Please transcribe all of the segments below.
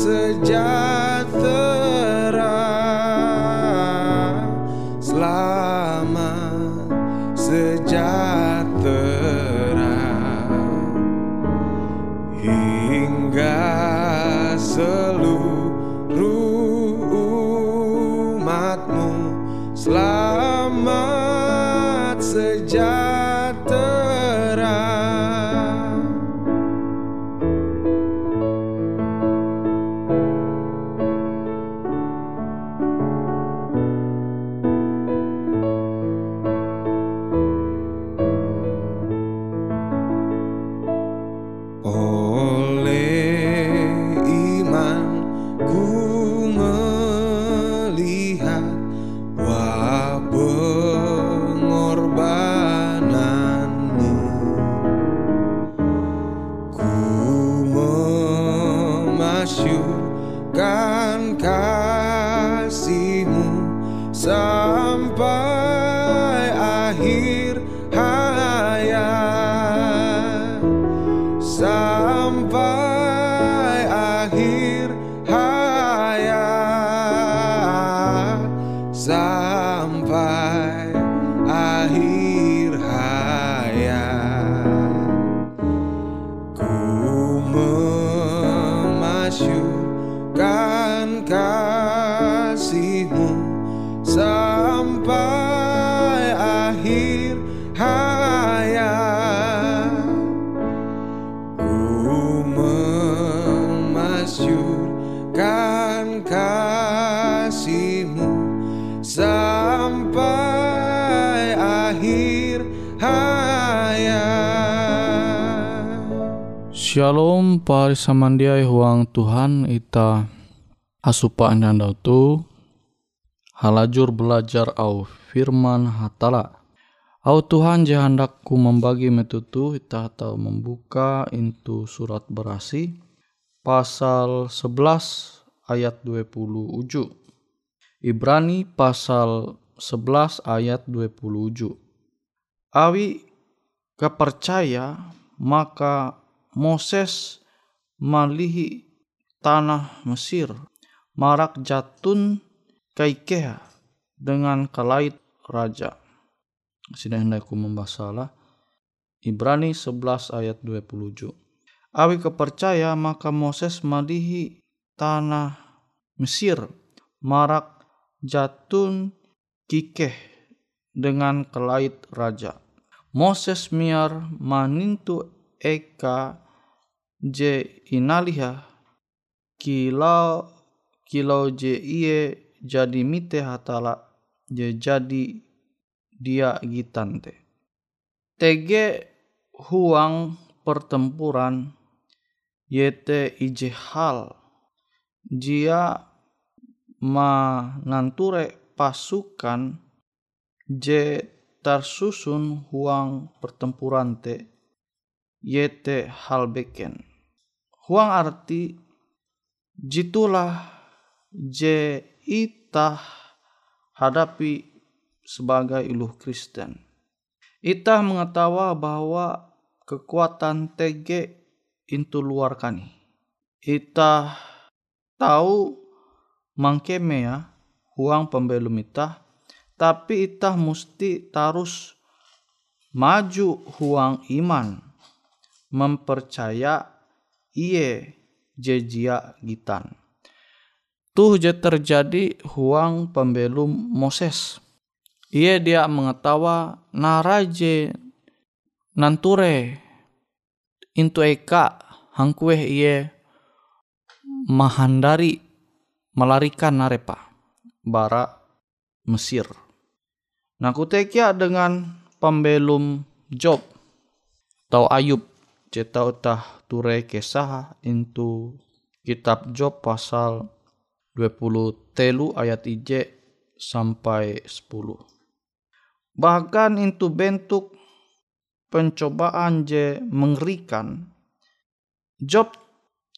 sejak Shalom pari samandiai huang Tuhan ita asupa andau tu halajur belajar au firman hatala. Au Tuhan jahandakku membagi metutu ita tahu membuka into surat berasi pasal 11 ayat 20 uju. Ibrani pasal 11 ayat 20 uju. Awi kepercaya maka Moses malihi tanah Mesir marak jatun kaikea dengan kalait raja. Sini hendakku membasalah. Ibrani 11 ayat 27. Awi kepercaya maka Moses malihi tanah Mesir marak jatun kikeh dengan kelait raja. Moses miar manintu eka je inaliha kilau kilau je iye jadi mite hatala je jadi dia gitante. Tege huang pertempuran yete ije hal jia mananture pasukan je tersusun huang pertempuran te yete hal beken. Huang arti jitulah je itah hadapi sebagai iluh Kristen. Itah mengetawa bahwa kekuatan TG itu luar kani. Itah tahu mangkeme ya huang pembelum itah tapi itah mesti terus maju huang iman mempercaya iye jejia gitan. Tuh je terjadi huang pembelum Moses. Ia dia mengetawa naraje nanture intu eka hangkue iye mahandari melarikan narepa bara Mesir. Nah kutekia dengan pembelum Job tau Ayub cetau tah ture kesah intu kitab Job pasal 20 telu ayat ije sampai 10. Bahkan itu bentuk pencobaan je mengerikan. Job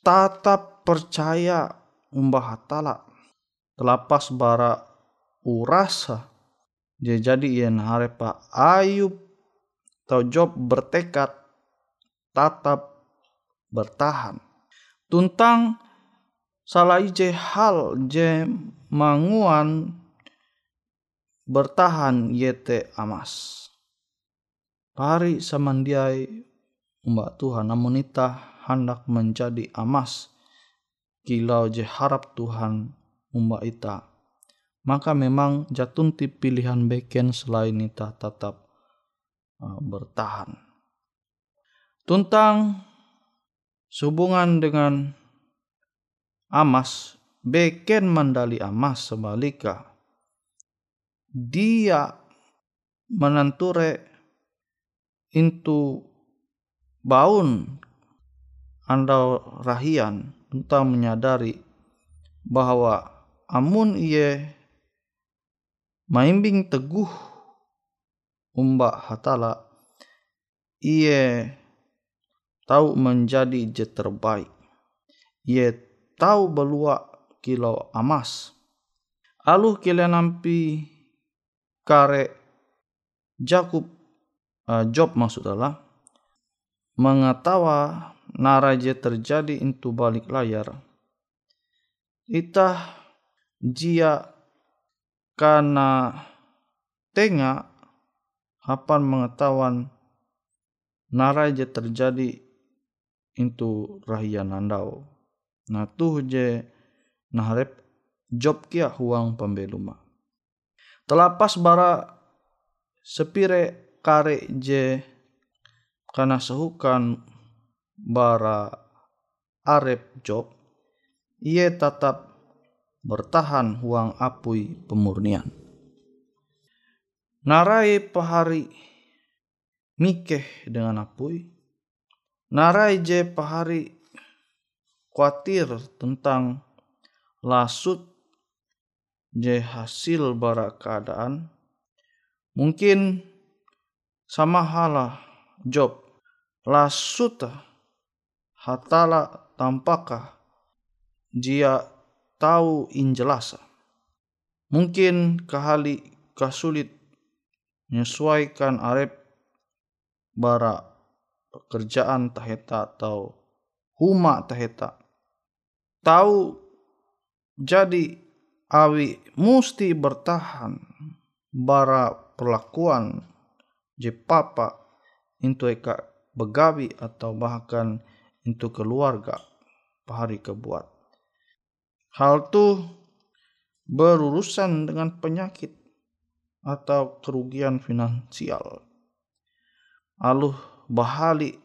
tetap percaya umbah hatala. Telapas bara urasa. Je jadi ien harepa Ayub atau Job bertekad tetap bertahan. Tuntang salah ije hal je manguan bertahan yete amas. Pari samandiai umbak Tuhan namun ita hendak menjadi amas kilau je harap Tuhan umbak ita. Maka memang jatunti pilihan beken selain ita tetap uh, bertahan. Tuntang sehubungan dengan amas, beken mandali amas sebaliknya dia menenture into baun anda rahian tentang menyadari bahwa amun ia maimbing teguh umbak hatala ia tahu menjadi je terbaik. Ia tahu belua kilau amas. Aluh kile nampi kare Jakub uh, Job maksud adalah mengetawa naraje terjadi itu balik layar. Itah jia karena tengah apa mengetahuan naraje terjadi itu rahian andau. Nah tuh je naharep job kia huang pembeluma Telapas bara sepire kare je karena sehukan bara arep job ia tetap bertahan huang apui pemurnian. Narai pahari mikeh dengan apui. Narai je pahari khawatir tentang lasut je hasil bara keadaan mungkin sama halah job lasuta hatala tampakah dia tahu injelasa mungkin kahali kasulit menyesuaikan arep bara pekerjaan taheta atau huma taheta. Tahu jadi awi musti bertahan bara perlakuan je papa into eka begawi atau bahkan into keluarga pahari kebuat. Hal tu berurusan dengan penyakit atau kerugian finansial. Aluh bahali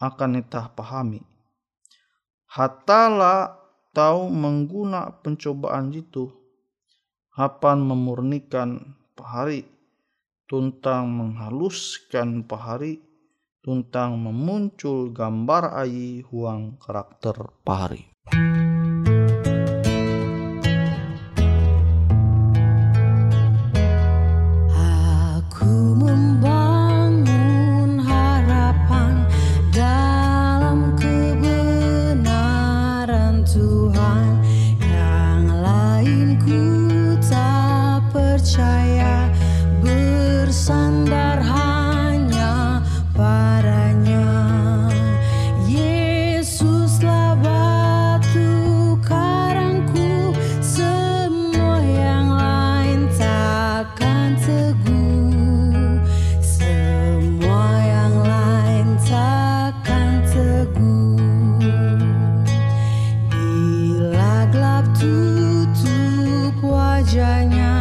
akan itah pahami. Hatala tahu mengguna pencobaan itu hapan memurnikan pahari tuntang menghaluskan pahari tuntang memuncul gambar ayi huang karakter pahari. kiranya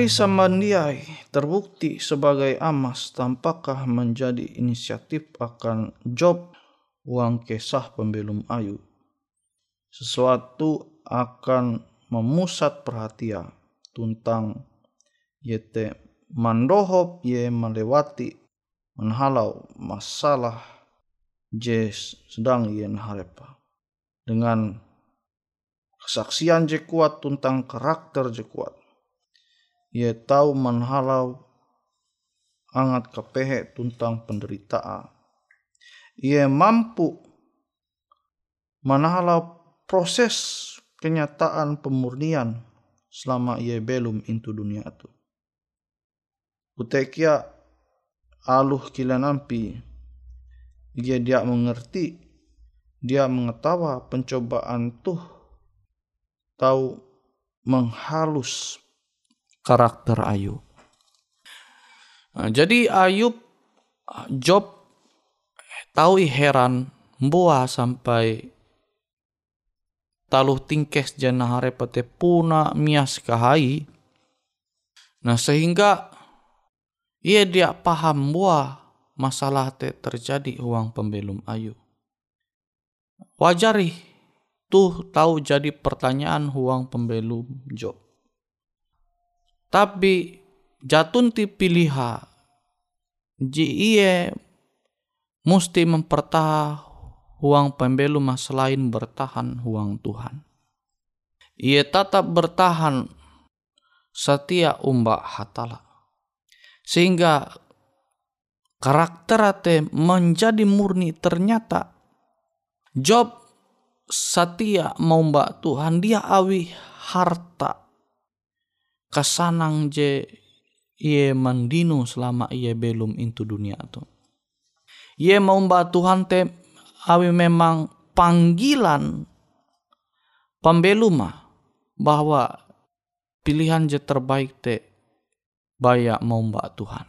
Pahari Samandiai terbukti sebagai amas tampakah menjadi inisiatif akan job uang kesah pembelum ayu. Sesuatu akan memusat perhatian tuntang yete mandohop ye melewati menhalau masalah je sedang ye harepa. Dengan kesaksian je kuat tentang karakter je kuat ia tahu menhalau angat kepehe tuntang penderitaan. Ia mampu menhalau proses kenyataan pemurnian selama ia belum into dunia itu. Utekia aluh kila nampi ia dia mengerti dia mengetawa pencobaan tuh tahu menghalus karakter Ayub. Nah, jadi Ayub Job tahu heran buah sampai taluh tingkes jana harepate puna mias kahai. Nah sehingga ia dia paham buah masalah te terjadi uang pembelum ayu. Wajari tuh tahu jadi pertanyaan huang pembelum Job. Tapi jatun ti piliha ji iye musti mempertah huang pembelu mas lain bertahan huang Tuhan. Ia tetap bertahan setia umbak hatala. Sehingga karakter ate menjadi murni ternyata Job setia mau mbak Tuhan dia awi harta kasanang je ia mandino selama ia belum into dunia tu. Ia mau mbak Tuhan te awi memang panggilan pembeluma bahwa pilihan je terbaik te bayak mau mbak Tuhan.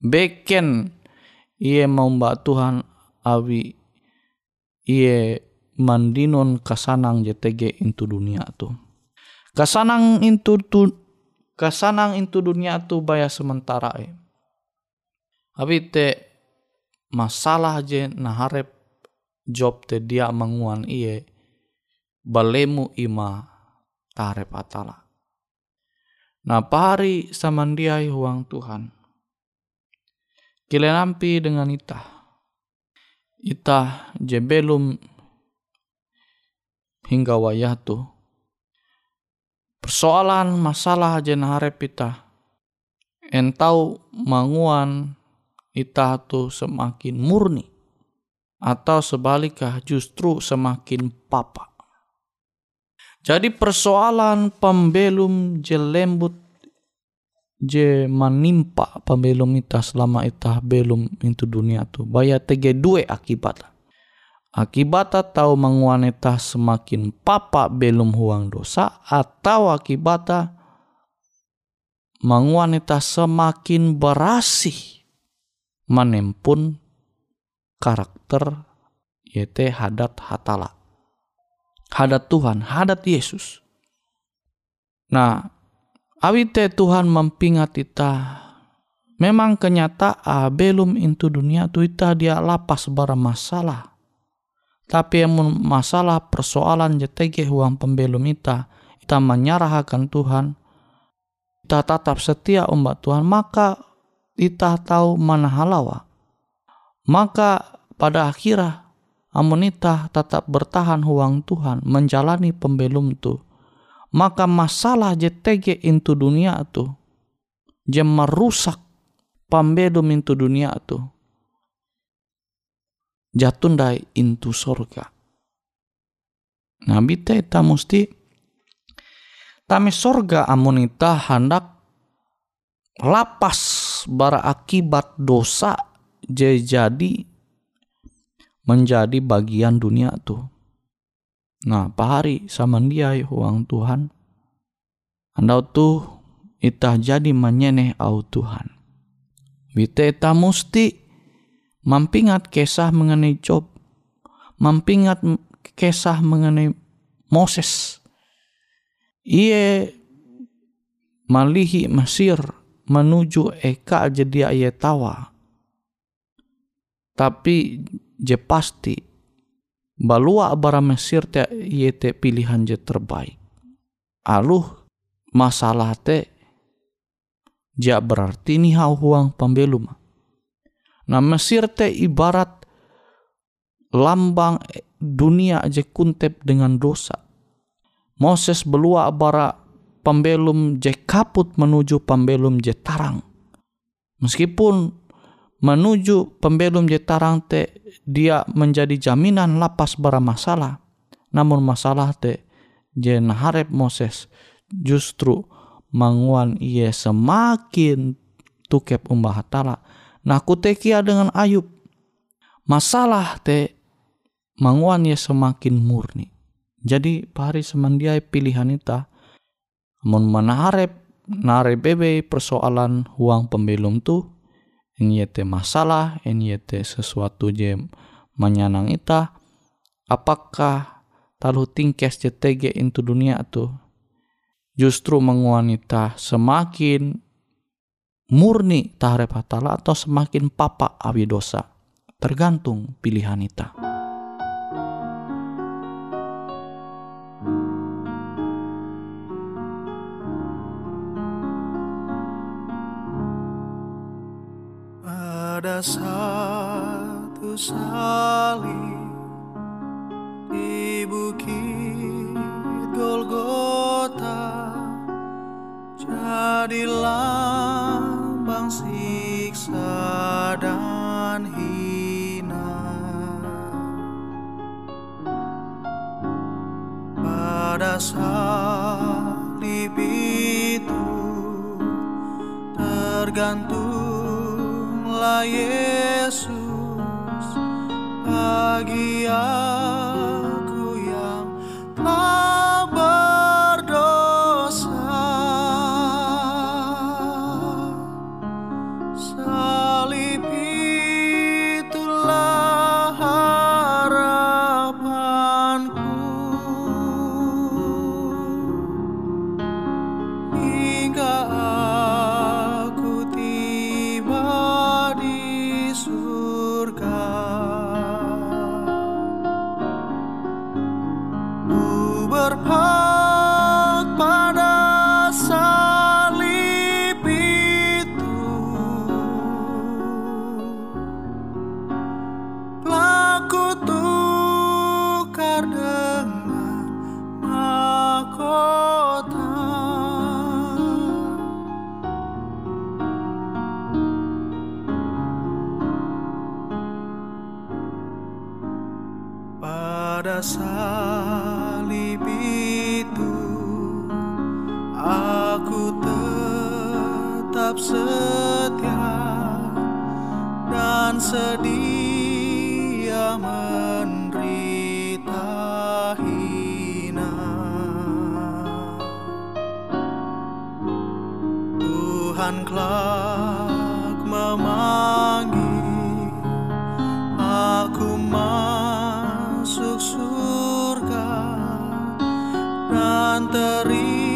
Beken ia mau mbak Tuhan awi ia mandinon kasanang JTG into dunia tu. Kasanang into tu kasanang into dunia tu baya sementara eh. Abi te masalah je naharep job te dia menguan iye balemu ima tarep atala. Nah pari samandiai huang Tuhan. Kile nampi dengan itah ita je belum hingga wayatu. Persoalan masalah je harap ita. Entau manguan ita tu semakin murni. Atau sebaliknya justru semakin papa. Jadi persoalan pembelum je lembut je menimpa pembelum ita selama ita belum itu dunia tu baya tege dua akibat akibat atau menguaneta semakin papa belum huang dosa atau akibat menguaneta semakin berasih menempun karakter yaitu hadat hatala hadat Tuhan hadat Yesus nah Awite Tuhan mempingat ita. Memang kenyataan belum into dunia tu ita dia lapas bara masalah. Tapi yang masalah persoalan JTG huang pembelum ita, ita menyerahkan Tuhan, ita tetap setia umat Tuhan, maka ita tahu mana halawa. Maka pada akhirnya amun ita tetap bertahan huang Tuhan, menjalani pembelum tu, maka masalah JTG into dunia tu je merusak pambedum into dunia tu jatundai into sorga nah bita ita musti tami sorga amunita hendak lapas bara akibat dosa jadi menjadi bagian dunia tuh Nah, pahari samandiai huang Tuhan. Andau tu itah jadi menyeneh au Tuhan. Wite ita musti mampingat kisah mengenai Job. Mampingat kisah mengenai Moses. Ia malihi Mesir menuju Eka jadi ayat tawa. Tapi je pasti balua bara Mesir te yete pilihan je terbaik. Aluh masalah te ja berarti ni hau huang pembelum. Nah Mesir te ibarat lambang dunia je kuntep dengan dosa. Moses belua bara pembelum je kaput menuju pembelum je tarang. Meskipun menuju pembelum jetarang te dia menjadi jaminan lapas bara masalah. Namun masalah te je naharep Moses justru manguan ia semakin tukep umbah Nah kutekia dengan Ayub. Masalah te manguan ia semakin murni. Jadi pari semandiai pilihan ita. Mun menaharep nare bebe persoalan huang pembelum tu te masalah, te sesuatu je menyenang ita, apakah talu tingkes JTG into dunia tu justru menguanita semakin murni taharep hatala atau semakin papa awi dosa tergantung pilihan ita. Ada satu salib di bukit Golgota jadi lambang siksa dan hina. Pada salib itu gantunglah Yesus bagi aku dan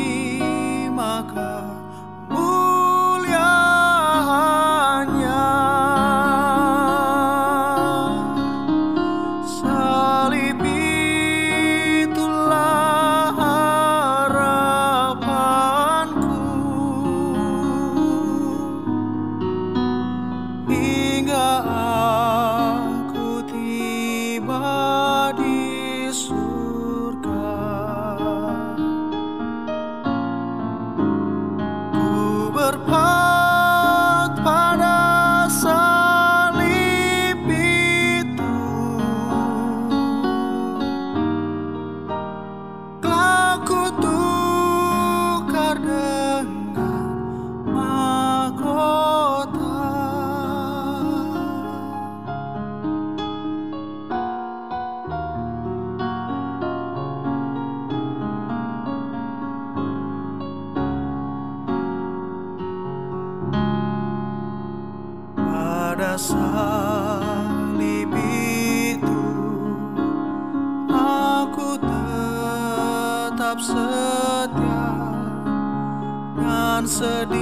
salib itu aku tetap setia dan sedia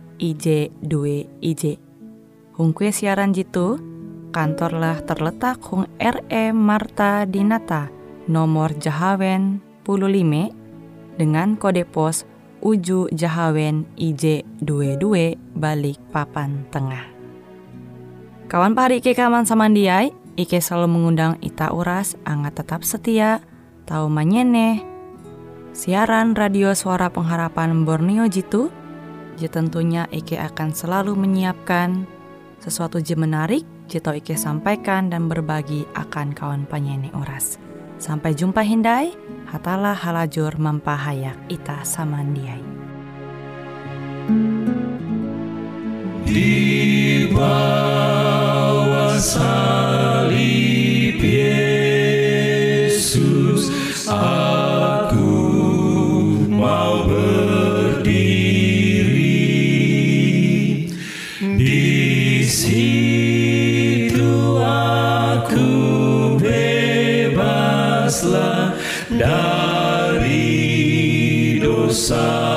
IJ dua IJ. Hung kue siaran jitu, kantorlah terletak Hung RE Marta Dinata, nomor Jahawen 15 dengan kode pos Uju Jahawen IJ 22 balik papan tengah. Kawan pahari Ike kaman samandiai, Ike selalu mengundang Ita Uras, angat tetap setia, tahu manyene. Siaran radio suara pengharapan Borneo Jitu, je tentunya Ike akan selalu menyiapkan sesuatu je menarik, jito Ike sampaikan dan berbagi akan kawan penyanyi Uras. Sampai jumpa Hindai, hatalah halajur mempahayak ita samandiai. Di bawah salib Yesus aku bebaslah dari dosa